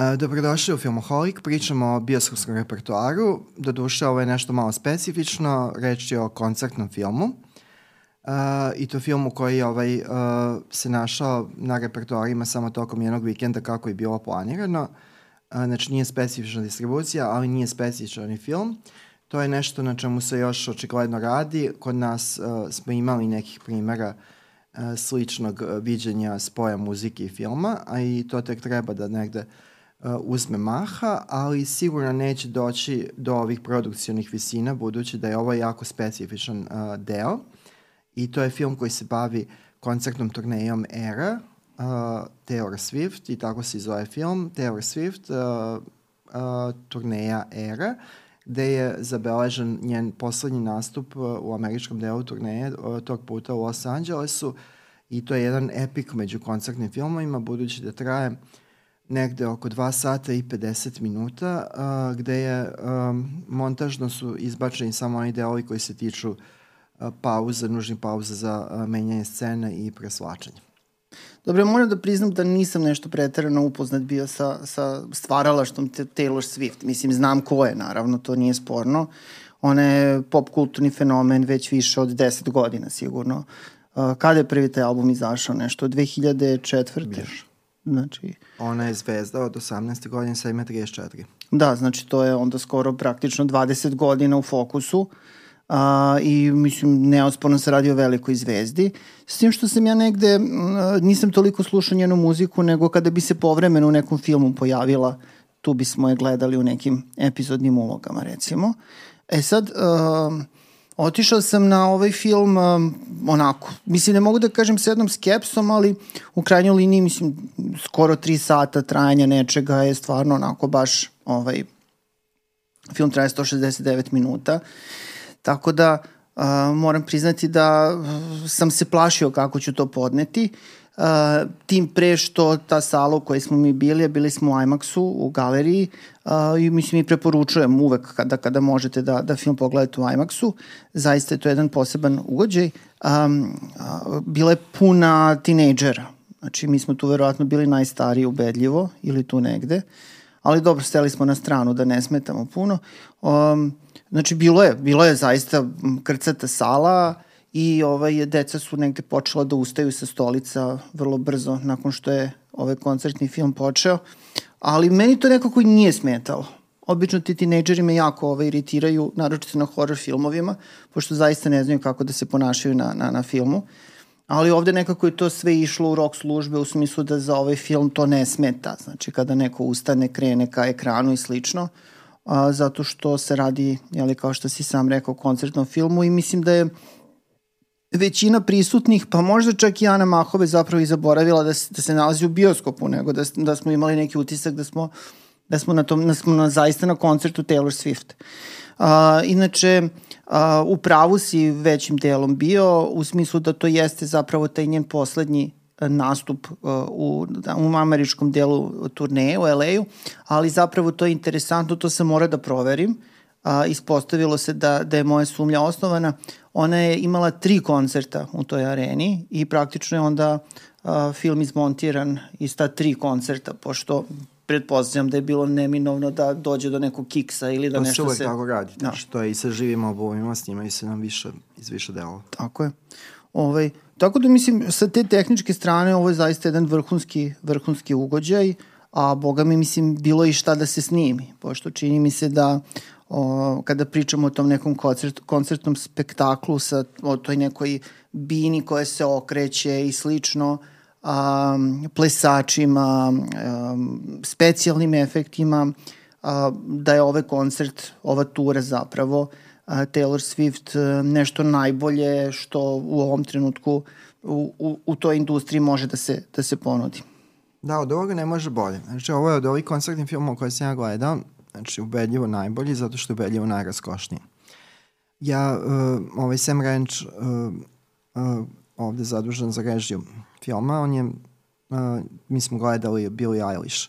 E, dobrodošli u Filmoholik, pričamo o bioskopskom repertoaru. Doduše, ovo je nešto malo specifično, reč je o koncertnom filmu. Uh, I to filmu koji ovaj, uh, se našao na repertoarima samo tokom jednog vikenda kako je bilo planirano. Uh, znači nije specifična distribucija, ali nije specifičan film. To je nešto na čemu se još očigledno radi. Kod nas uh, smo imali nekih primera sličnog viđenja spoja muzike i filma, a i to tek treba da negde Uh, uzme maha, ali sigurno neće doći do ovih produkcionih visina, budući da je ovo jako specifičan uh, deo. I to je film koji se bavi koncertnom turnejom Era, uh, Taylor Swift, i tako se zove film, Taylor Swift, uh, uh, turneja Era, gde je zabeležen njen poslednji nastup uh, u američkom delu turneje, uh, tog puta u Los Angelesu, i to je jedan epik među koncertnim filmovima, budući da traje uh, negde oko 2 sata i 50 minuta, a, gde je a, montažno su izbačeni samo oni delovi koji se tiču a, pauza, nužnih pauza za a, menjanje scene i preslačanje. Dobro, moram da priznam da nisam nešto pretarano upoznat bio sa, sa stvaralaštom Taylor Swift. Mislim, znam ko je, naravno, to nije sporno. Ona je pop kulturni fenomen već više od 10 godina, sigurno. Uh, kada je prvi taj album izašao? Nešto od 2004. Biš. Znači... Ona je zvezda od 18. godine, sad ima 34. Da, znači to je onda skoro praktično 20 godina u fokusu. Uh, i mislim neosporno se radi o velikoj zvezdi s tim što sam ja negde uh, nisam toliko slušao njenu muziku nego kada bi se povremeno u nekom filmu pojavila tu bismo je gledali u nekim epizodnim ulogama recimo e sad uh, Otišao sam na ovaj film um, onako, mislim ne mogu da kažem s jednom skepsom, ali u krajnjoj liniji mislim skoro tri sata trajanja nečega je stvarno onako baš ovaj film traje 169 minuta. Tako da uh, moram priznati da sam se plašio kako ću to podneti. Uh, tim pre što ta sala u kojoj smo mi bili, bili smo u IMAX-u, u galeriji, uh, i mislim i preporučujem uvek kada, kada možete da, da film pogledate u IMAX-u. Zaista je to jedan poseban ugođaj. Um, uh, bila je puna tinejdžera. Znači, mi smo tu verovatno bili najstariji ubedljivo ili tu negde. Ali dobro, steli smo na stranu da ne smetamo puno. Um, znači, bilo je, bilo je zaista krcata sala, uh, i ovaj, deca su negde počela da ustaju sa stolica vrlo brzo nakon što je ovaj koncertni film počeo, ali meni to nekako nije smetalo. Obično ti tinejdžeri me jako ovaj, iritiraju, naročito na horror filmovima, pošto zaista ne znaju kako da se ponašaju na, na, na filmu. Ali ovde nekako je to sve išlo u rok službe u smislu da za ovaj film to ne smeta. Znači kada neko ustane, krene ka ekranu i slično, a, zato što se radi, jeli, kao što si sam rekao, koncertnom filmu i mislim da je većina prisutnih, pa možda čak i Ana Mahove zapravo i zaboravila da, da se nalazi u bioskopu, nego da, da smo imali neki utisak da smo, da smo, na tom, da smo na, zaista na koncertu Taylor Swift. Uh, inače, uh, u pravu si većim delom bio, u smislu da to jeste zapravo taj njen poslednji nastup uh, u, da, u američkom delu turneje u LA-u, ali zapravo to je interesantno, to se mora da proverim. A, ispostavilo se da, da je moja sumlja osnovana. Ona je imala tri koncerta u toj areni i praktično je onda a, film izmontiran iz ta tri koncerta, pošto pretpostavljam da je bilo neminovno da dođe do nekog kiksa ili da to nešto se... To se uvek tako radi, da. znači to je i sa živim obovima, snimaju se nam više, iz više delova. Tako je. Ovaj, tako da mislim, sa te tehničke strane ovo je zaista jedan vrhunski, vrhunski ugođaj, a boga mi mislim bilo i šta da se snimi, pošto čini mi se da o, kada pričamo o tom nekom koncert, koncertnom spektaklu sa o toj nekoj bini koja se okreće i slično, a, plesačima, a, specijalnim efektima, a, da je ovaj koncert, ova tura zapravo, a, Taylor Swift a, nešto najbolje što u ovom trenutku u, u, u toj industriji može da se, da se ponudi. Da, od ovoga ne može bolje. Znači, ovo je od ovih koncertnih filmova koje sam ja gledao, Znači, ubedljivo najbolji, zato što je ubedljivo najraskošniji. Ja, uh, ovaj Sam Ranch, uh, uh, ovde zadužen za režiju filma, on je, uh, mi smo gledali Billie Eilish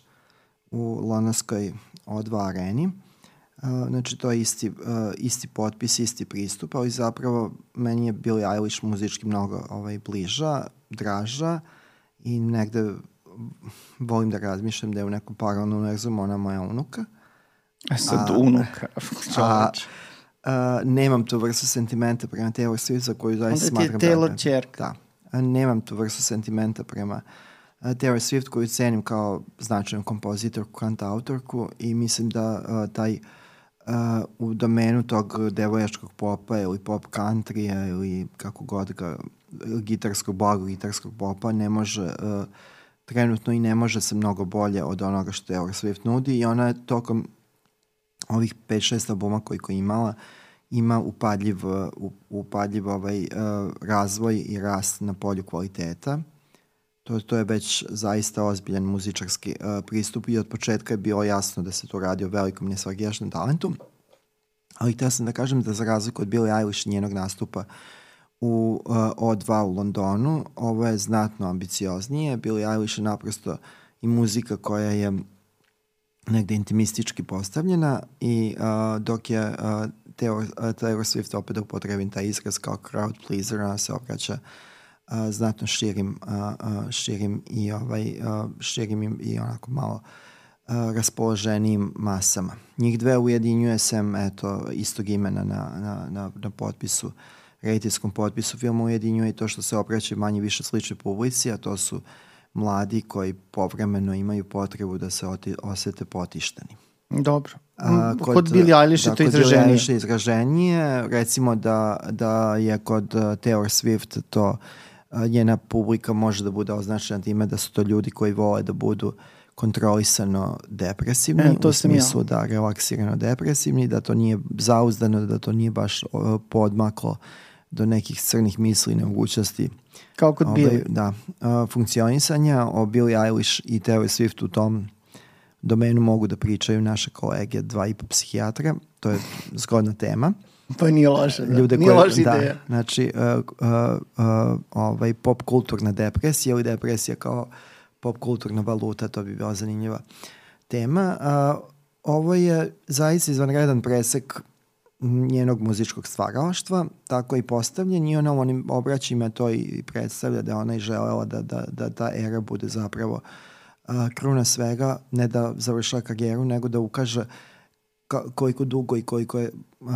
u Lonaskoj O2 areni. Uh, znači, to je isti, uh, isti potpis, isti pristup, ali zapravo meni je Billie Eilish muzički mnogo ovaj, bliža, draža i negde volim da razmišljam da je u nekom paralelnom univerzumu ona moja unuka. E sad, a, unuka, čoveč. A, nemam tu vrstu sentimenta prema Taylor Swift za koju zaista smatram... Onda ti je Taylor da, čerka. Da. A, nemam tu vrstu sentimenta prema Taylor Swift koju cenim kao značajnu kompozitorku, kantautorku i mislim da a, taj a, u domenu tog devojačkog popa ili pop countrya ili kako god ga gitarskog blago gitarskog popa ne može uh, trenutno i ne može se mnogo bolje od onoga što Taylor Swift nudi i ona je tokom ovih 5-6 albuma koji je imala ima upadljiv, upadljiv ovaj, uh, razvoj i rast na polju kvaliteta. To, to je već zaista ozbiljan muzičarski uh, pristup i od početka je bilo jasno da se to radi o velikom nesvagijašnom talentu. Ali htio sam da kažem da za razliku od Billie Eilish njenog nastupa u uh, O2 u Londonu. Ovo je znatno ambicioznije. Billie Eilish je naprosto i muzika koja je negde intimistički postavljena i uh, dok je uh, Taylor, uh, Taylor Swift opet da upotrebim taj izraz kao crowd pleaser, ona se obraća uh, znatno širim, uh, uh, širim i ovaj, uh, širim i, onako malo uh, raspoloženijim masama. Njih dve ujedinjuje sem eto, istog imena na, na, na, na potpisu uh, rediteljskom potpisu filma ujedinjuje i to što se obraća manje više sličnoj publici, a to su mladi koji povremeno imaju potrebu da se oti, osete potišteni. Dobro. A, kod, kod Billie Eilish da, je to izraženije. Kod Billie izraženije. Recimo da, da je kod uh, Taylor Swift to uh, njena publika može da bude označena time da su to ljudi koji vole da budu kontrolisano depresivni, e, to u smislu ja. da relaksirano depresivni, da to nije zauzdano, da to nije baš uh, podmaklo do nekih crnih misli i nemogućnosti Kao kod ovaj, Billy. Da, uh, funkcionisanja o Billie Eilish i Taylor Swift u tom domenu mogu da pričaju naše kolege, dva i po psihijatra, to je zgodna tema. Pa nije loše, da. Ljude nije koje, loša da, ideja. Znači, uh, uh, uh, ovaj, pop kulturna depresija ili depresija kao pop kulturna valuta, to bi bila zanimljiva tema. Uh, ovo je zaista izvanredan presek njenog muzičkog stvaralaštva, tako i postavljen i ona u onim obraćima to i predstavlja da ona i želela da, da, da ta era bude zapravo uh, kruna svega, ne da završila karijeru, nego da ukaže ka, koliko dugo i koliko je uh,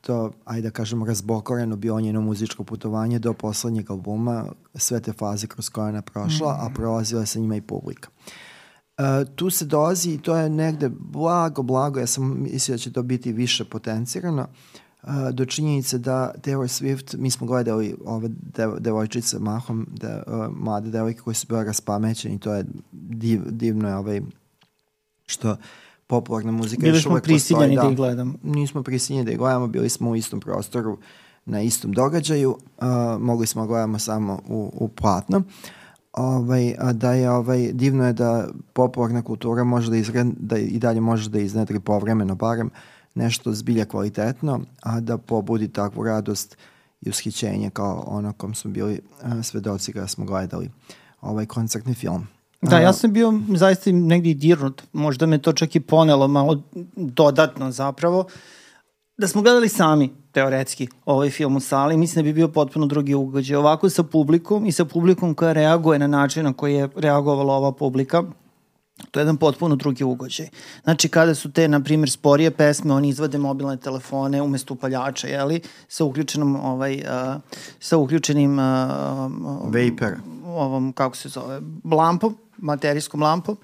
to, ajde da kažemo, razbokoreno bio njeno muzičko putovanje do poslednjeg albuma, sve te faze kroz koje ona prošla, mm. a prolazila sa njima i publika. Uh, tu se dolazi i to je negde blago, blago, ja sam mislio da će to biti više potencirano, uh, do činjenice da Taylor Swift, mi smo gledali ove dev, devojčice mahom, de, uh, mlade devojke koje su bile raspamećene i to je div, divno je ovaj, što popularna muzika bili smo prisiljeni da, da ih gledamo. Nismo prisiljeni da ih gledamo, bili smo u istom prostoru na istom događaju, uh, mogli smo da gledamo samo u, u platno. Uh, ovaj, a da je ovaj, divno je da popularna kultura može da, izred, da i dalje može da iznedri povremeno barem nešto zbilja kvalitetno, a da pobudi takvu radost i ushićenje kao ono kom smo bili a, svedoci kada smo gledali ovaj koncertni film. Da, ja sam bio zaista negdje dirnut, možda me to čak i ponelo malo dodatno zapravo, da smo gledali sami teoretski ovaj film u sali, mislim da bi bio potpuno drugi ugođaj. Ovako sa publikom i sa publikom koja reaguje na način na koji je reagovala ova publika, to je jedan potpuno drugi ugođaj. Znači, kada su te, na primjer, sporije pesme, oni izvade mobilne telefone umesto upaljača, jeli, sa uključenom, ovaj, uh, sa uključenim uh, Vapor. ovom, kako se zove, lampom, materijskom lampom,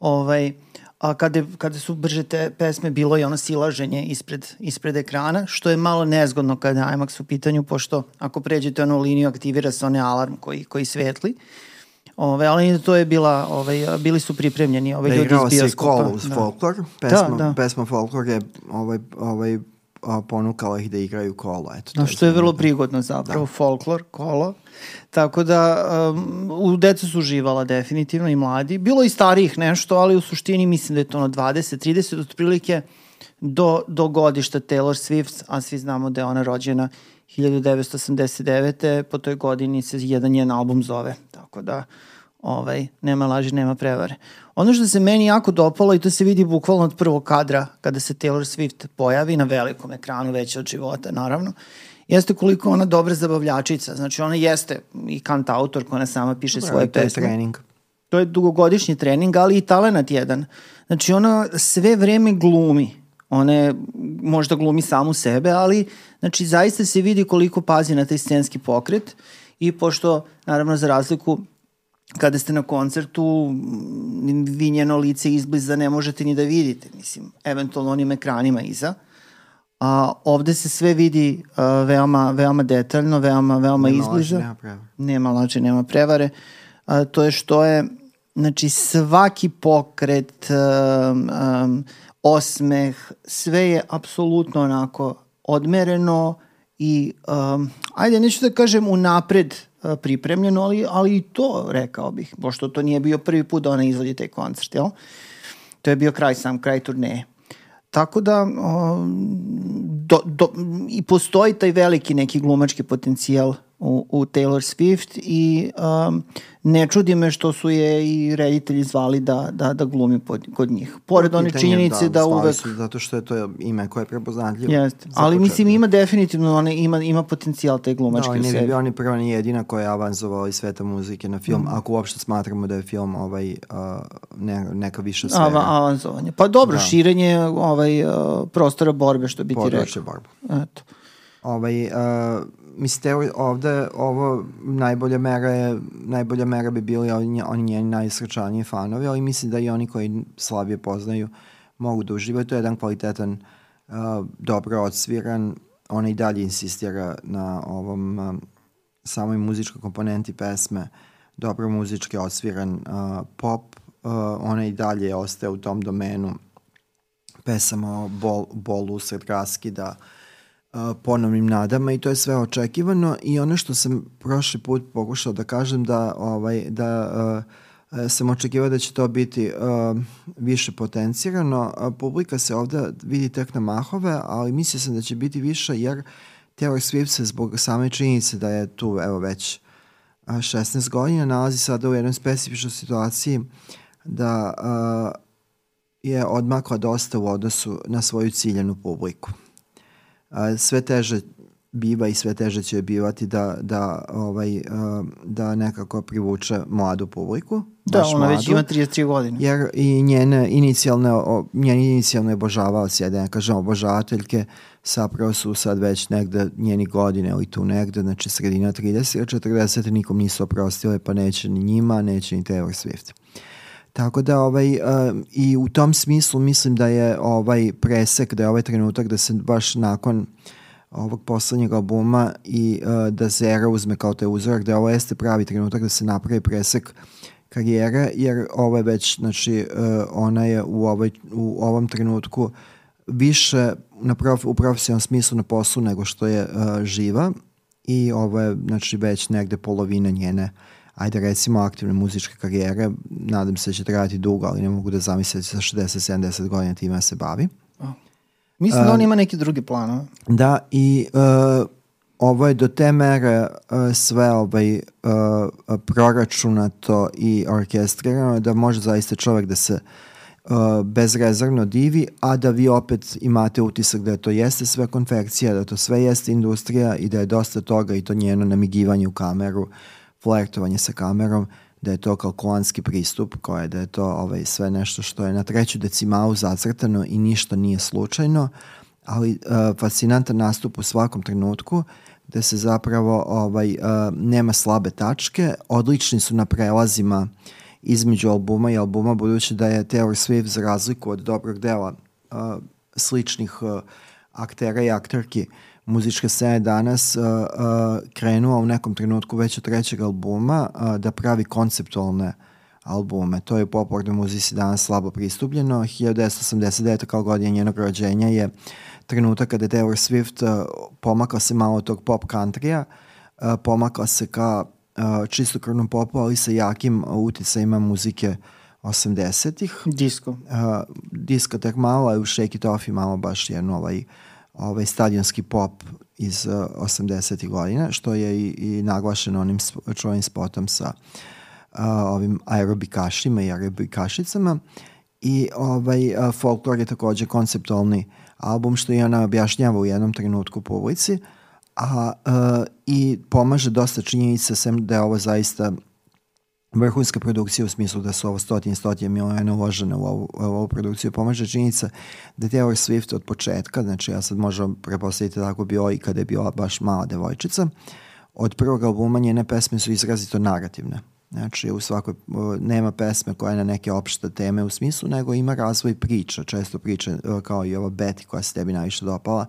ovaj, a kada, kada su brže te pesme bilo je ono silaženje ispred, ispred ekrana, što je malo nezgodno kada je IMAX u pitanju, pošto ako pređete onu liniju aktivira se onaj alarm koji, koji svetli. Ove, ali to je bila, ovaj, bili su pripremljeni ovaj, da, ljudi iz bioskopa. Da, igrao se uz da. folklor. Pesma, da, da. pesma folklor je ovaj, ovaj, ponukala ih da igraju kolo. Eto, no, što je vrlo prigodno zapravo, da. folklor, kolo. Tako da um, u deca su uživala definitivno i mladi. Bilo i starijih nešto, ali u suštini mislim da je to ono 20, 30 otprilike do, do godišta Taylor Swift, a svi znamo da je ona rođena 1989. Po toj godini se jedan njen album zove. Tako da ovaj, nema laži, nema prevare. Ono što se meni jako dopalo i to se vidi bukvalno od prvog kadra kada se Taylor Swift pojavi na velikom ekranu već od života naravno, jeste koliko ona dobra zabavljačica. Znači ona jeste i kant autor koja ona sama piše Dobre, svoje pesme. To je trening. To je dugogodišnji trening, ali i talenat jedan. Znači ona sve vreme glumi. Ona je, možda glumi samu sebe, ali znači zaista se vidi koliko pazi na taj scenski pokret i pošto, naravno, za razliku kada ste na koncertu, vi njeno lice izbliza ne možete ni da vidite, mislim, eventualno onim ekranima iza. A ovde se sve vidi uh, veoma, veoma detaljno, veoma, veoma nema izbliza. Laži, nema prevare. Nema laži, nema prevare. A, to je što je, znači, svaki pokret, um, um, osmeh, sve je apsolutno onako odmereno i, um, ajde, neću da kažem unapred pripremljeno, ali, ali i to rekao bih, pošto to nije bio prvi put da ona izvodi taj koncert, jel? To je bio kraj sam, kraj turneje. Tako da do, do, i postoji taj veliki neki glumački potencijal u, u Taylor Swift i um, ne čudi me što su je i reditelji zvali da, da, da glumi pod, kod njih. Pored one činjenice da, da uvek... Su zato što je to ime koje je prepoznatljivo. Jeste, ali mislim ima definitivno, one, ima, ima potencijal taj glumački da, sebi. Da, ne bi oni prva ni jedina koja je avanzovala iz sveta muzike na film, mm. ako uopšte smatramo da je film ovaj, uh, ne, neka viša sfera. Ava, avanzovanje. Pa dobro, da. širenje ovaj, uh, prostora borbe, što bi ti rekao. Područje borbe. Eto. Ovaj, uh, mislite ovde ovo najbolja mera je najbolja mera bi bili oni, oni njeni najsrećaniji fanovi, ali mislim da i oni koji slabije poznaju mogu da uživaju. To je jedan kvalitetan, uh, dobro odsviran, ona i dalje insistira na ovom uh, samoj muzičkoj komponenti pesme, dobro muzički odsviran uh, pop, uh, ona i dalje ostaje u tom domenu. Pesama o bol, bolu usred raskida, uh, ponovnim nadama i to je sve očekivano i ono što sam prošli put pokušao da kažem da ovaj da uh, sam očekivao da će to biti uh, više potencirano. Publika se ovde vidi tek na mahove, ali mislio sam da će biti više jer Taylor Swift se zbog same činjenice da je tu evo već 16 godina nalazi sada u jednoj specifičnoj situaciji da uh, je odmakla dosta u odnosu na svoju ciljenu publiku sve teže biva i sve teže će bivati da, da, ovaj, da nekako privuče mladu publiku. Da, ona mladu, već ima 33 godine. Jer i njene inicijalne, njeni inicijalne obožavaoci, ja da ne kažem obožavateljke, sapravo su sad već negde njeni godine ili tu negde, znači sredina 30, 40 nikom nisu oprostile, pa neće ni njima, neće ni Taylor Swift. Tako da ovaj, uh, i u tom smislu mislim da je ovaj presek, da je ovaj trenutak da se baš nakon ovog poslednjeg albuma i uh, da Zera uzme kao te uzorak, da ovo jeste pravi trenutak da se napravi presek karijere, jer ovo je već, znači, uh, ona je u, ovoj, u ovom trenutku više na prof, u profesionalnom smislu na poslu nego što je uh, živa i ovo je, znači, već negde polovina njene uh, ajde recimo aktivne muzičke karijere, nadam se da će trajati dugo, ali ne mogu da zamisliti sa 60-70 godina time da se bavi. Oh. Mislim da on ima neki drugi plan. Da, i uh, ovo je do te mere uh, sve ovaj, uh, proračunato i orkestrirano da može zaista čovek da se uh, bezrezervno divi, a da vi opet imate utisak da to jeste sve konfekcija, da to sve jeste industrija i da je dosta toga i to njeno namigivanje u kameru uh, flirtovanje sa kamerom, da je to kalkulanski pristup, koje da je to ovaj, sve nešto što je na treću decimalu zacrtano i ništa nije slučajno, ali uh, fascinantan nastup u svakom trenutku, da se zapravo ovaj, uh, nema slabe tačke, odlični su na prelazima između albuma i albuma, budući da je Taylor Swift za razliku od dobrog dela uh, sličnih uh, aktera i aktorki muzička scena danas uh, uh, krenula u nekom trenutku već od trećeg albuma uh, da pravi konceptualne albume. To je popularnoj muzici danas slabo pristupljeno. 1989. kao godina njenog rođenja je trenutak kada je Taylor Swift uh, pomakla se malo od tog pop countrya, uh, pomakla se ka uh, čistokrvnom popu, ali sa jakim uticajima muzike 80-ih. Disko. Uh, disko tek malo, a u Shake It Off i malo baš jedno ovaj uh, ovaj stadionski pop iz uh, 80. godina, što je i, i naglašeno onim čovim spotom sa uh, ovim aerobikašima i aerobikašicama. I ovaj uh, folklor je takođe konceptualni album što je ona objašnjava u jednom trenutku publici, a uh, i pomaže dosta činjenica sem da je ovo zaista vrhunska produkcija u smislu da su ovo stotin stotin miliona uložene u ovu, u ovu produkciju. Pomaže činjenica da je Taylor Swift od početka, znači ja sad možem prepostaviti tako bio i kada je bila baš mala devojčica, od prvog albuma njene pesme su izrazito narativne. Znači, u svakoj, nema pesme koja je na neke opšte teme u smislu, nego ima razvoj priča, često priče kao i ova Betty koja se tebi najviše dopala,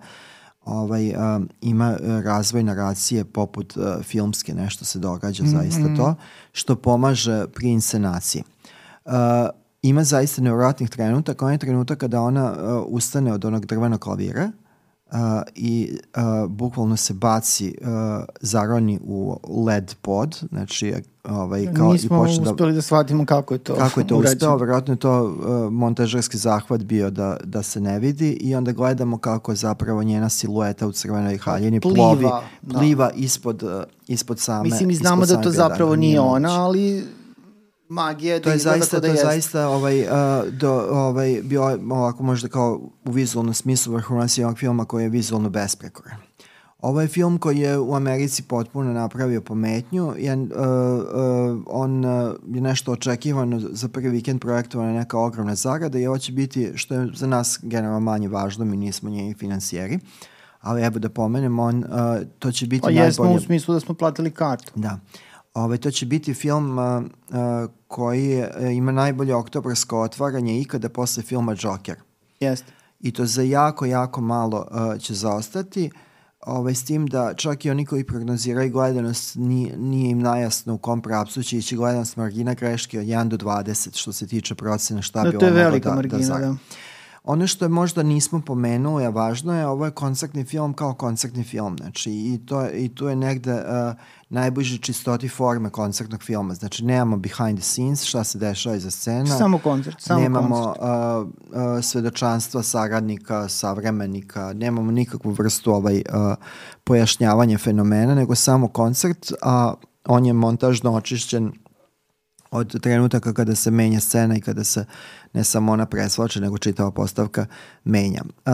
ovaj, um, ima razvoj naracije poput uh, filmske, nešto se događa, mm -hmm. zaista to, što pomaže pri inscenaciji. Uh, ima zaista nevjerojatnih trenutaka, on je trenutak kada ona uh, ustane od onog drvenog klavira uh, i uh, bukvalno se baci, uh, zaroni u led pod, znači ovaj, kao Nismo i počne da... uspeli da shvatimo kako je to Kako je to uspeo, verovatno je to uh, montažerski zahvat bio da, da se ne vidi i onda gledamo kako zapravo njena silueta u crvenoj haljini pliva, plovi, da. pliva ispod, uh, ispod same Mislim, mi znamo da to zapravo nije ona, ali magija da to je zaista, da to je zaista ovaj, uh, do, ovaj, bio ovako možda kao u vizualnom smislu vrhunac jednog filma koji je vizualno besprekoran. Ovo je film koji je u Americi potpuno napravio pometnju. Je, uh, uh, on uh, je nešto očekivano za prvi vikend projektovana neka ogromna zarada i ovo će biti, što je za nas generalno manje važno, mi nismo njeni financijeri, ali evo da pomenem, on, uh, to će biti pa najbolje... Pa jesmo u smislu da smo platili kartu. Da. Ove, ovaj, to će biti film uh, uh, koji je, uh, ima najbolje oktobarsko otvaranje ikada posle filma Joker. Jeste. I to za jako, jako malo uh, će zaostati. Uh, ovaj, s tim da čak i oni koji prognoziraju gledanost nije, nije im najasno u kom pravcu će ići gledanost margina greške od 1 do 20 što se tiče procena šta da, bi ovo moglo da, margina, da, da. Ono što je možda nismo pomenuli, a važno je, ovo je koncertni film kao koncertni film, znači i, to, i tu je negde uh, najbliže čistoti forme koncertnog filma. Znači, nemamo behind the scenes, šta se dešava iza scena. Samo koncert, samo nemamo, koncert. Uh, uh, svedočanstva saradnika, savremenika, nemamo nikakvu vrstu ovaj, uh, pojašnjavanja fenomena, nego samo koncert, a on je montažno očišćen od trenutaka kada se menja scena i kada se ne samo ona presvača, nego čitava postavka menja. Uh,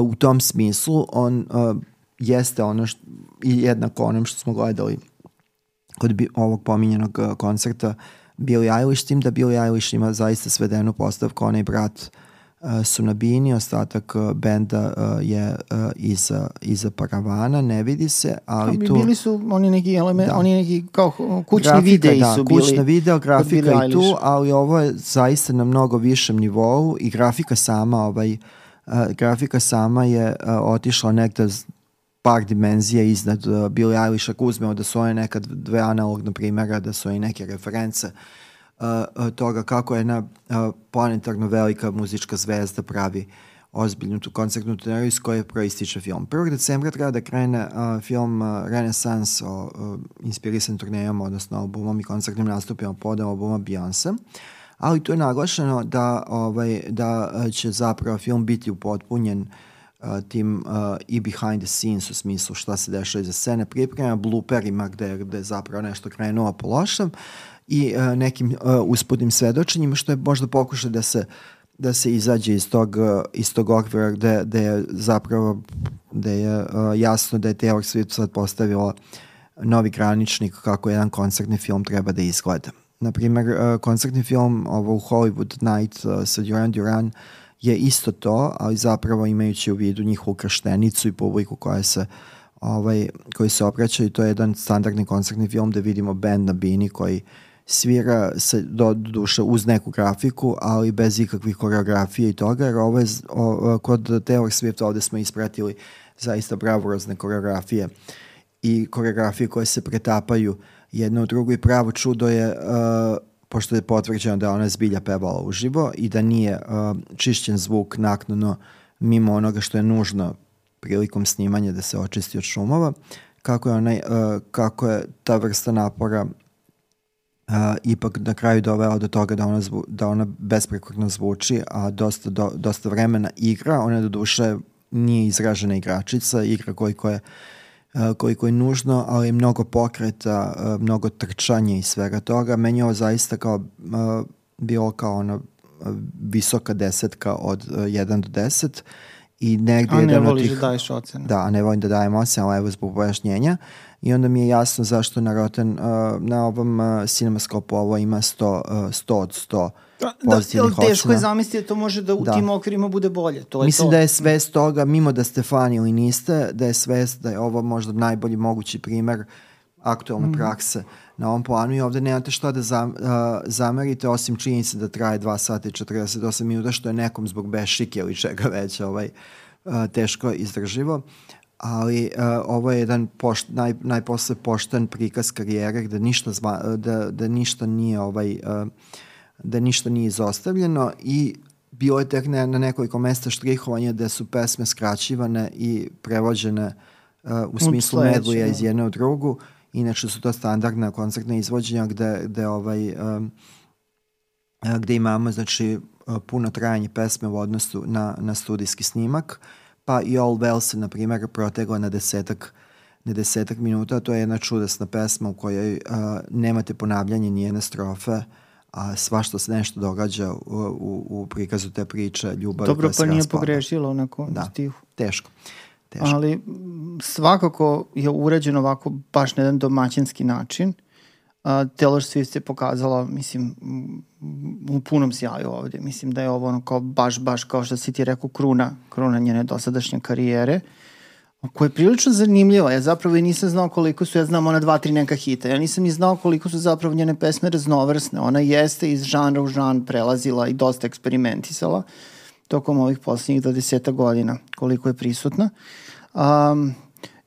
uh, u tom smislu on uh, jeste ono što, i jednako onom što smo gledali kod bi, ovog pominjenog uh, koncerta Billie Eilish, tim da Billie Eilish ima zaista svedenu postavku, onaj brat uh, su na bini, ostatak uh, benda uh, je uh, iza, iza paravana, ne vidi se, ali A, tu... Bili su oni neki element, da. oni neki kao kućni grafika, videi da, su bili. kućna video, grafika i tu, ali ovo je zaista na mnogo višem nivou i grafika sama, ovaj, uh, grafika sama je uh, otišla nekda par dimenzija iznad uh, Billie Eilish, ako uzmemo da su one nekad dve analogna primjera, da su i neke reference uh, uh, toga kako je jedna uh, planetarno velika muzička zvezda pravi ozbiljnu tu koncertnu turneru iz koje proističe film. 1. decembra treba da krene uh, film uh, Renaissance o uh, inspirisan turnejom, odnosno albumom i koncertnim nastupima pod albuma Beyoncé ali tu je naglašeno da, ovaj, da uh, će zapravo film biti upotpunjen uh, tim i behind the scenes u smislu šta se dešava iza scene, priprema blooperima gde, gde zapravo nešto krenuo po lošem i nekim uspodnim svedočenjima što je možda pokušaj da se da se izađe iz tog, iz tog okvira gde, gde je zapravo gde je jasno da je Taylor Swift sad postavila novi graničnik kako jedan koncertni film treba da izgleda. Naprimer, koncertni film ovo u Hollywood Night sa Duran Duran uh, je isto to, ali zapravo imajući u vidu njihovu krštenicu i publiku koja se ovaj, koji se obraćaju, to je jedan standardni koncertni film da vidimo band na bini koji svira se do duše uz neku grafiku, ali bez ikakvih koreografije i toga, jer ovo je, o, kod Taylor Swift ovde smo ispratili zaista bravurozne koreografije i koreografije koje se pretapaju jedno u drugo i pravo čudo je uh, pošto je potvrđeno da ona zbilja pevala uživo i da nije uh, čišćen zvuk naknadno mimo onoga što je nužno prilikom snimanja da se očisti od šumova, kako je, onaj, uh, kako je ta vrsta napora uh, ipak na kraju dovela do toga da ona, zvu, da ona besprekorno zvuči, a dosta, do, dosta vremena igra, ona do duše nije izražena igračica, igra koliko je koliko je nužno, ali mnogo pokreta, mnogo trčanja i svega toga. Meni je ovo zaista kao bilo kao ono visoka desetka od 1 do 10 i negde a ne voliš da daješ ocene. Da, ne volim da dajem ocene, ali evo zbog pojašnjenja. i onda mi je jasno zašto na Rotten, na ovom Cinemascope ovo ima 100, uh, 100 od 100 pozitivnih da, teško ocena. je zamisliti da to može da u Da. tim okvirima bude bolje. To je Mislim to. da je svest toga, mimo da ste fan ili niste, da je svest da je ovo možda najbolji mogući primer aktualne mm. prakse na ovom planu i ovde nemate šta da zam, uh, zamerite osim činjenice da traje 2 sata i 48 minuta što je nekom zbog bešike ili čega već ovaj, uh, teško izdrživo ali uh, ovo je jedan pošt, naj, najposle pošten prikaz karijere gde ništa, zva, da, da ništa nije ovaj, uh, da ništa nije izostavljeno i bilo je tek na, na nekoliko mesta štrihovanja da su pesme skraćivane i prevođene uh, u smislu medlija da. iz jedne u drugu. Inače su to standardna koncertna izvođenja gde, gde ovaj um, a, gde imamo znači a, puno trajanje pesme u odnosu na, na studijski snimak, pa i All Well se, na primjer, protegla na desetak na desetak minuta, to je jedna čudesna pesma u kojoj a, nemate ponavljanje nijene strofe, a svašta se nešto događa u, u, u prikazu te priče, ljubav Dobro, koja se pa nije raspada. pogrešila u nekom Da. stihu. Teško. Teško. Ali svakako je urađeno ovako baš na jedan domaćinski način. A, Taylor Swift je pokazala, mislim, u punom sjaju ovde. Mislim da je ovo ono kao baš, baš kao što si ti rekao, kruna, kruna njene dosadašnje karijere koja je prilično zanimljiva. Ja zapravo i nisam znao koliko su, ja znam ona dva, tri neka hita. Ja nisam ni znao koliko su zapravo njene pesme raznovrsne. Ona jeste iz žanra u žan prelazila i dosta eksperimentisala tokom ovih poslednjih 20 godina koliko je prisutna. Um,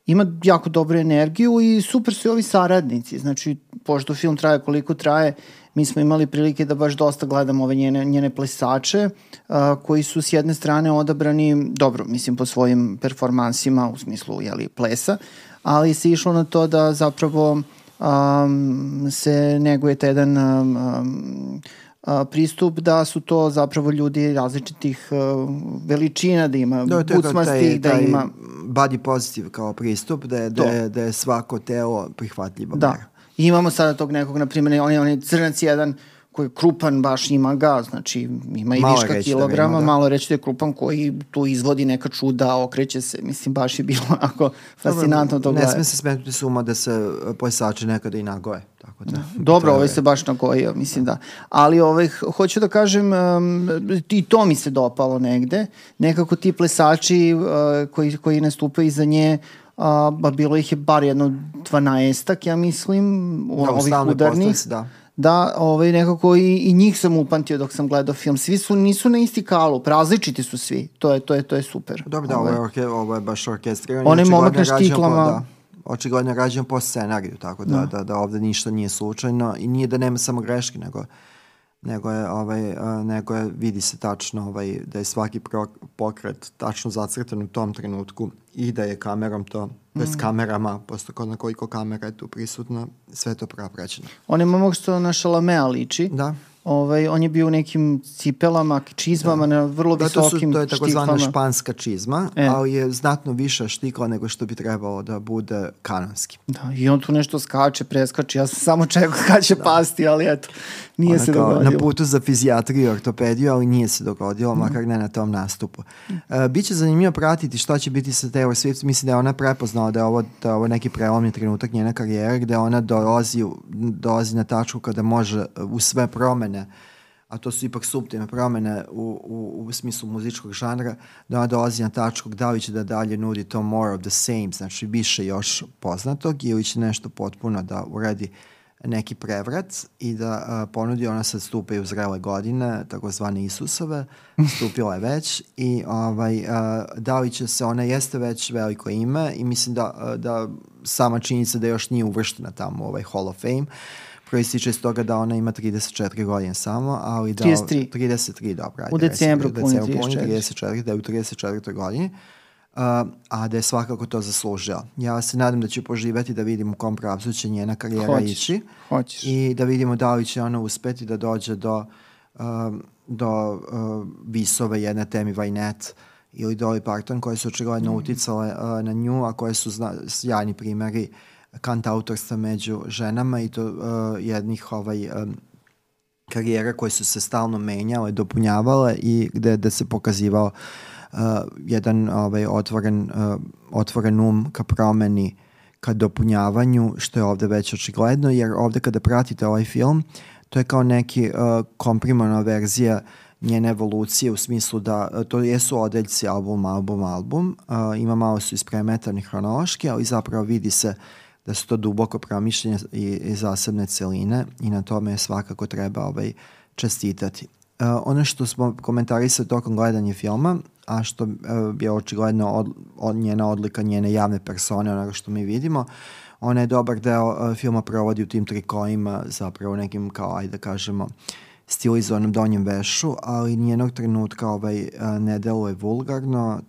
ima jako dobru energiju i super su i ovi saradnici. Znači, pošto film traje koliko traje, mi smo imali prilike da baš dosta gledamo ove njene, njene plesače, a, koji su s jedne strane odabrani, dobro, mislim po svojim performansima u smislu jeli, plesa, ali se išlo na to da zapravo um, se neguje taj jedan um, um, a, pristup da su to zapravo ljudi različitih uh, veličina, da ima Da, to da taj ima... body positive kao pristup, da je, da, je, da je svako telo prihvatljiva Da. mera. I imamo sada tog nekog, na primjer, on je, on je crnac jedan koji je krupan, baš ima ga, znači ima i Malo viška da kilograma, ima, da. malo reći da je krupan koji tu izvodi neka čuda, okreće se, mislim, baš je bilo onako fascinantno to Ne gledati. sme se smetnuti suma da se e, plesači nekada i nagoje. Tako da, Dobro, to ovaj se baš nagojio, mislim da. Ali ovaj, hoću da kažem, um, i to mi se dopalo negde. Nekako ti plesači uh, koji, koji nastupaju iza nje, uh, ba bilo ih je bar jedno 12 ja mislim, u, Da, ovih udarnih. postavci, da. Da, ovaj, nekako i, i njih sam upamtio dok sam gledao film. Svi su, nisu na isti kalup, različiti su svi. To je, to je, to je super. Dobro, da, ovo je, orke, ovo je baš orkestrirano. Onaj momak na rađeno po- štiklama. Da, očigledno je rađeno po scenariju, tako da, da, da ovde ništa nije slučajno i nije da nema samo greške, nego nego je ovaj a, nego je vidi se tačno ovaj da je svaki pro, pokret tačno zacrtan u tom trenutku i da je kamerom to bez kamerama, posto kod na koliko kamera je tu prisutno, sve je to prapraćeno. Onaj momak što na Šalamea liči. Da. Ovaj, on je bio u nekim cipelama, čizmama, na vrlo Da, visokim to je takozvana španska čizma, E. ali je znatno više štikla nego što bi trebalo da bude kanonski. Da, i on tu nešto skače, preskače. Ja sam samo čekao kad će pasti, ali eto, nije Ona se kao dogodilo. Na putu za fizijatriju i ortopediju, ali nije se dogodilo, Mhm. makar ne na tom nastupu. Uh, biće zanimljivo pratiti šta će biti sa Taylor Swift. Mislim da je ona prepoznala da je ovo, da je ovo neki prelomni trenutak njene karijere, gde ona dolazi, dolazi na tačku kada može u sve promene a to su ipak subtilne promene u, u, u smislu muzičkog žanra, da ona dolazi na tačku da li će da dalje nudi to more of the same, znači više još poznatog ili će nešto potpuno da uredi neki prevrat i da a, ponudi ona sad stupa i u zrele godine, takozvane Isusove, stupila je već i ovaj, a, da li će se, ona jeste već veliko ime i mislim da, a, da sama činjenica da još nije uvrštena tamo u ovaj Hall of Fame, proističe iz toga da ona ima 34 godine samo, ali da... 33. 33, dobro. ajde, U decembru puni decembru puni 34. 34, da je u 34. godini. Uh, a da je svakako to zaslužila. Ja se nadam da će poživeti da vidim u kom pravcu će njena karijera Hoćeš, ići hoćeš. i da vidimo da li će ona uspeti da dođe do, um, do uh, visove jedne temi Vajnet ili Dolly Parton koje su očigledno Mm. uticale uh, na nju, a koje su zna, sjajni primeri kant autorstva među ženama i to uh, jednih ovaj, um, karijera koje su se stalno menjale, dopunjavale i gde, gde se pokazivao uh, jedan ovaj, otvoren, uh, otvoren um ka promeni ka dopunjavanju, što je ovde već očigledno, jer ovde kada pratite ovaj film, to je kao neki uh, komprimana verzija njene evolucije u smislu da uh, to jesu odeljci album, album, album, uh, ima malo su ispremetani hronološki, ali zapravo vidi se da su to duboko promišljenje i, i zasebne celine i na tome svakako treba ovaj, čestitati. Uh, ono što smo komentarisali tokom gledanja filma, a što uh, je očigledno od, od njena odlika njene javne persone, onoga što mi vidimo, ona je dobar deo uh, filma provodi u tim trikojima, zapravo nekim kao, ajde da kažemo, stilizovanom donjem vešu, ali nijednog trenutka ovaj, uh, ne deluje vulgarno,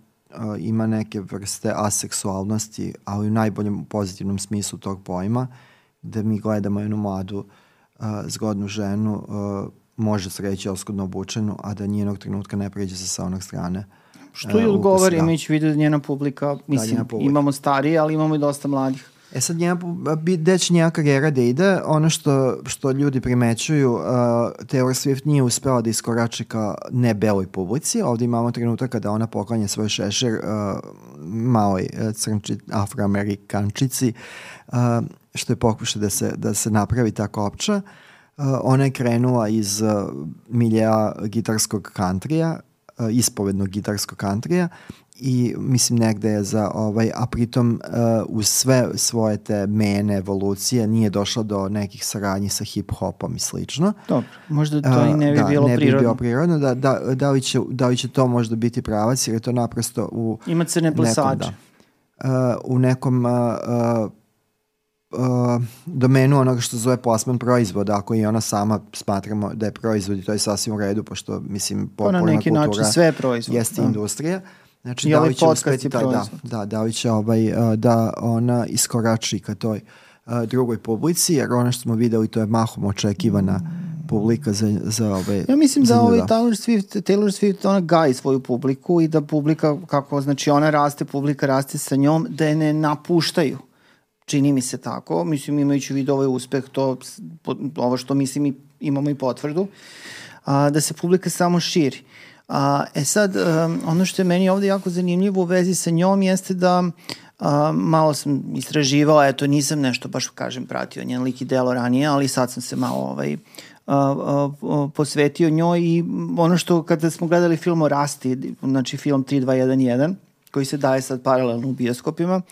ima neke vrste aseksualnosti, ali u najboljem pozitivnom smislu tog pojma, da mi gledamo jednu mladu uh, zgodnu ženu uh, može se reći oskudno obučenu, a da nijednog trenutka ne pređe sa sa onog strane. Što je odgovor, da. imajući vidio da njena publika, mislim, da, njena publika. imamo starije, ali imamo i dosta mladih. E sad, njena, gde će njena karijera da ide, ono što, što ljudi primećuju, uh, Taylor Swift nije uspela da iskorači ka ne beloj publici. Ovde imamo trenutak kada ona poklanja svoj šešir uh, maloj uh, crnči, afroamerikančici, uh, što je pokušaj da se, da se napravi ta kopča. Uh, ona je krenula iz uh, milija gitarskog kantrija, uh, ispovednog gitarskog kantrija i mislim negde je za ovaj, a pritom uh, uz sve svoje te mene evolucije nije došla do nekih saradnji sa hip-hopom i slično. Dobro, možda to uh, i ne bi da, bilo ne prirodno. bi bilo prirodno, da, da, da, li će, da li će to možda biti pravac jer je to naprosto u... Ima crne plesače. Nekom, da, uh, u nekom uh, uh, uh, domenu onoga što zove plasman proizvoda, ako i ona sama smatramo da je proizvod i to je sasvim u redu, pošto, mislim, popularna kultura... neki način sve proizvod. Jeste da. industrija. Znači, I da li ovaj će uspeti da, da, da, da li će ovaj, uh, da ona iskorači ka toj uh, drugoj publici, jer ono što smo videli to je mahom očekivana publika za, za ove Ja mislim da ovaj Taylor Swift, Taylor Swift ona gaji svoju publiku i da publika, kako znači ona raste, publika raste sa njom, da je ne napuštaju. Čini mi se tako, mislim imajući vid ovaj uspeh, to, ovo što mislim imamo i potvrdu, a, da se publika samo širi. A, e sad, a, ono što je meni ovde jako zanimljivo u vezi sa njom jeste da a, malo sam istraživala, eto nisam nešto baš kažem pratio njen lik i delo ranije, ali sad sam se malo ovaj, a, a, posvetio njoj i ono što kada smo gledali film o Rasti, znači film 3211, koji se daje sad paralelno u bioskopima,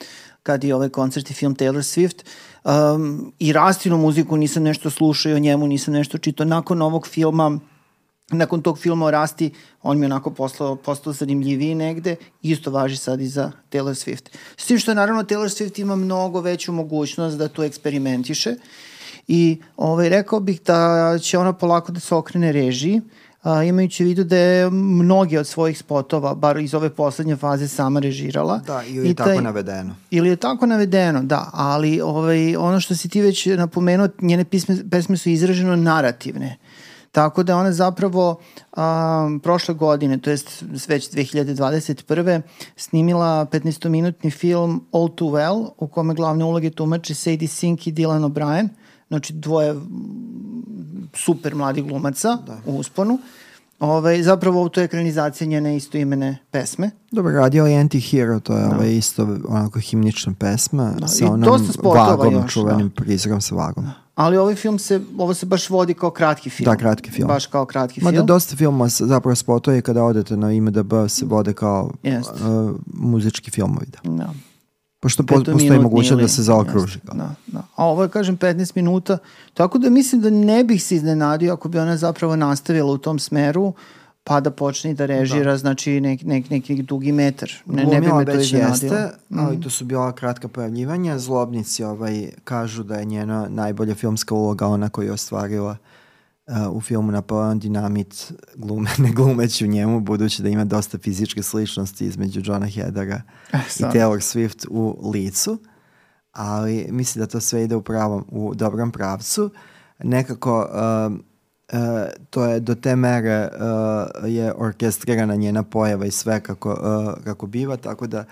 kad je ovaj koncert i film Taylor Swift. Um, I rastinu muziku nisam nešto slušao i o njemu nisam nešto čitao. Nakon ovog filma nakon tog filma o Rasti, on mi onako postao, postao zanimljiviji negde, isto važi sad i za Taylor Swift. S tim što naravno Taylor Swift ima mnogo veću mogućnost da tu eksperimentiše i ovaj, rekao bih da će ona polako da se okrene režiji, a, imajući u vidu da je mnogi od svojih spotova, bar iz ove poslednje faze, sama režirala. Da, ili je I taj, tako navedeno. Ili je tako navedeno, da, ali ovaj, ono što si ti već napomenuo, njene pisme, pesme su izraženo narativne. Tako da ona zapravo a, prošle godine, to jest već 2021. snimila 15-minutni film All Too Well, u kome glavne uloge tumače Sadie Sink i Dylan O'Brien, znači dvoje super mladi glumaca da. u usponu. Ove, ovaj, zapravo to je ekranizacija njene istoimene pesme. Dobro, radio je Anti-Hero, to je da. ovaj isto onako himnična pesma da. sa onom vagom, još, čuvenim da. prizrom sa vagom. Da. Ali ovaj film se, ovo se baš vodi kao kratki film. Da, kratki film. Baš kao kratki Ma film. Ma da dosta filma zapravo spotuje kada odete na IMDB se vode kao uh, muzički filmovi. Da. da. Pošto po, postoji mogućnost da se zaokruži. Da, da. A ovo je, kažem, 15 minuta. Tako da mislim da ne bih se iznenadio ako bi ona zapravo nastavila u tom smeru pa da počne da režira, da. znači nek, nek, neki dugi metar. Ne, ne bi me to iznenadio. Jeste, ali mhm. to su bila kratka pojavljivanja. Zlobnici ovaj, kažu da je njena najbolja filmska uloga ona koju je ostvarila uh, u filmu Napoleon Dynamit glume, ne glumeći u njemu, budući da ima dosta fizičke sličnosti između Johna Hedera e, i Taylor Swift u licu, ali mislim da to sve ide u, pravom, u dobrom pravcu. Nekako uh, uh, to je do te mere uh, je orkestrirana njena pojava i sve kako, uh, kako biva, tako da uh,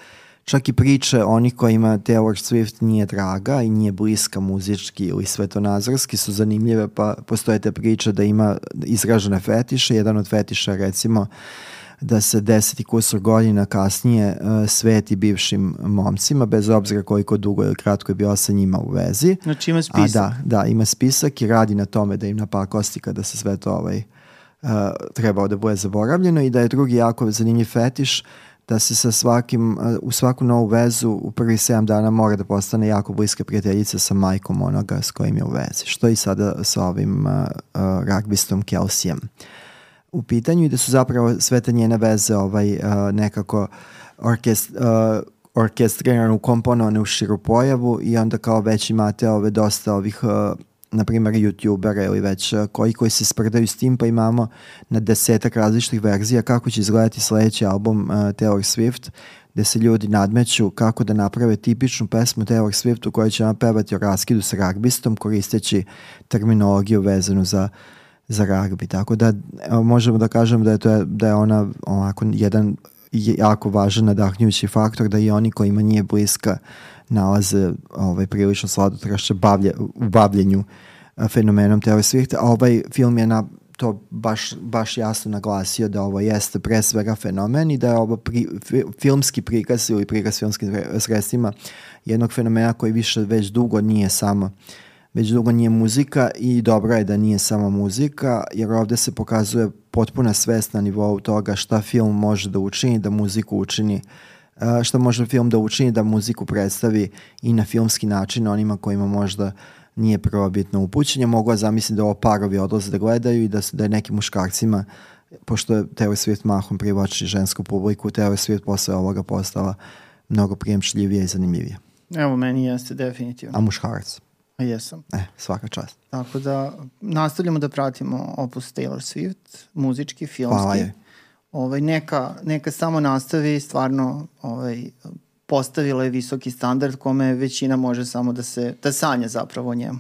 čak i priče onih kojima Taylor Swift nije draga i nije bliska muzički ili svetonazorski su zanimljive, pa postoje te priče da ima izražene fetiše. Jedan od fetiša recimo da se deseti kusor godina kasnije uh, sveti bivšim momcima, bez obzira koliko dugo ili kratko je bio sa njima u vezi. Znači ima spisak. A da, da, ima spisak i radi na tome da im napakosti kada se sve to ovaj, uh, trebao da bude zaboravljeno i da je drugi jako zanimljiv fetiš da se sa svakim, u svaku novu vezu u prvi 7 dana mora da postane jako bliska prijateljica sa majkom onoga s kojim je u vezi. Što i sada sa ovim uh, ragbistom Kelseyem. U pitanju i da su zapravo sve te njene veze ovaj, uh, nekako orkest, uh, orkestrirane, ukomponovane u širu pojavu i onda kao već imate ove dosta ovih uh, na primjer youtubera ili već uh, koji koji se sprdaju s tim pa imamo na desetak različitih verzija kako će izgledati sledeći album uh, Taylor Swift gde se ljudi nadmeću kako da naprave tipičnu pesmu Taylor Swift u kojoj će ona pevati o raskidu sa ragbistom koristeći terminologiju vezanu za za ragbi. Tako da možemo da kažemo da je, to da je ona ovako jedan jako važan nadahnjujući faktor da i oni kojima nije bliska nalaze ovaj, prilično sladotrašće bavlje, u bavljenju fenomenom Taylor Swift. A ovaj film je na to baš, baš jasno naglasio da ovo jeste pre svega fenomen i da je ovo pri, filmski prikaz ili prikaz filmskim sredstvima jednog fenomena koji više već dugo nije samo već dugo nije muzika i dobro je da nije samo muzika, jer ovde se pokazuje potpuna svest na nivou toga šta film može da učini, da muziku učini šta može film da učini da muziku predstavi i na filmski način onima kojima možda nije prvobitno upućenje. Mogu da zamislim da ovo parovi odlaze da gledaju i da, da je nekim muškarcima pošto je Taylor Swift mahom privlači žensku publiku, Taylor Swift posle ovoga postala mnogo prijemčljivije i zanimljivije. Evo, meni jeste definitivno. A muškarac? Jesam. E, svaka čast. Tako da nastavljamo da pratimo opus Taylor Swift, muzički, filmski. Hvala je. Ovaj, neka, neka samo nastavi, stvarno ovaj, postavila je visoki standard kome većina može samo da se da sanja zapravo o njemu.